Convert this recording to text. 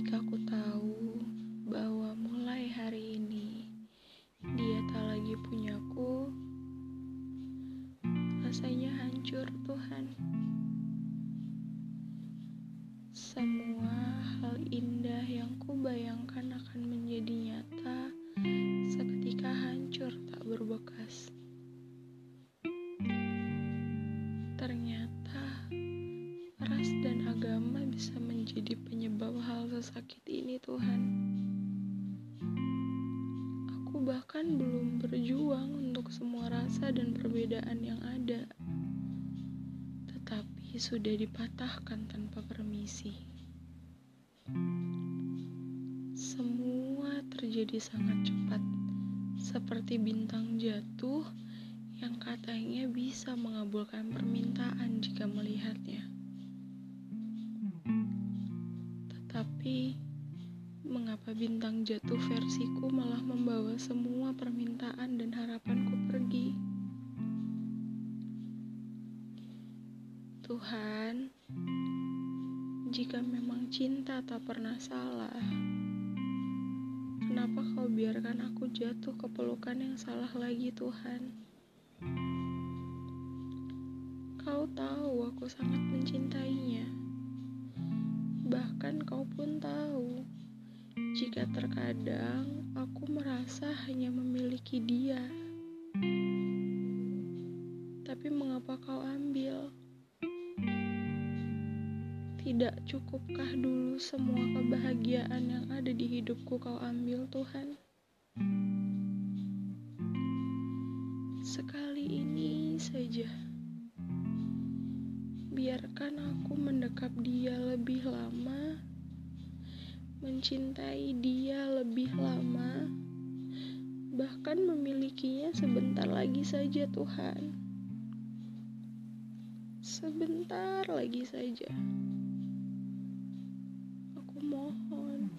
Ketika aku tahu bahwa mulai hari ini dia tak lagi punyaku, rasanya hancur Tuhan. Semua hal indah yang kubayangkan akan menjadi nyata agama bisa menjadi penyebab hal sesakit ini Tuhan. Aku bahkan belum berjuang untuk semua rasa dan perbedaan yang ada. Tetapi sudah dipatahkan tanpa permisi. Semua terjadi sangat cepat, seperti bintang jatuh yang katanya bisa mengabulkan permintaan jika melihatnya. Tetapi, mengapa bintang jatuh versiku malah membawa semua permintaan dan harapanku pergi? Tuhan, jika memang cinta tak pernah salah, kenapa kau biarkan aku jatuh ke pelukan yang salah lagi, Tuhan? Kau tahu aku sangat mencintainya. Kau pun tahu jika terkadang aku merasa hanya memiliki dia. Tapi mengapa kau ambil? Tidak cukupkah dulu semua kebahagiaan yang ada di hidupku kau ambil, Tuhan? Sekali ini saja, biarkan aku mendekap dia lebih lama, mencintai dia lebih lama, bahkan memilikinya sebentar lagi saja, Tuhan. Sebentar lagi saja, aku mohon.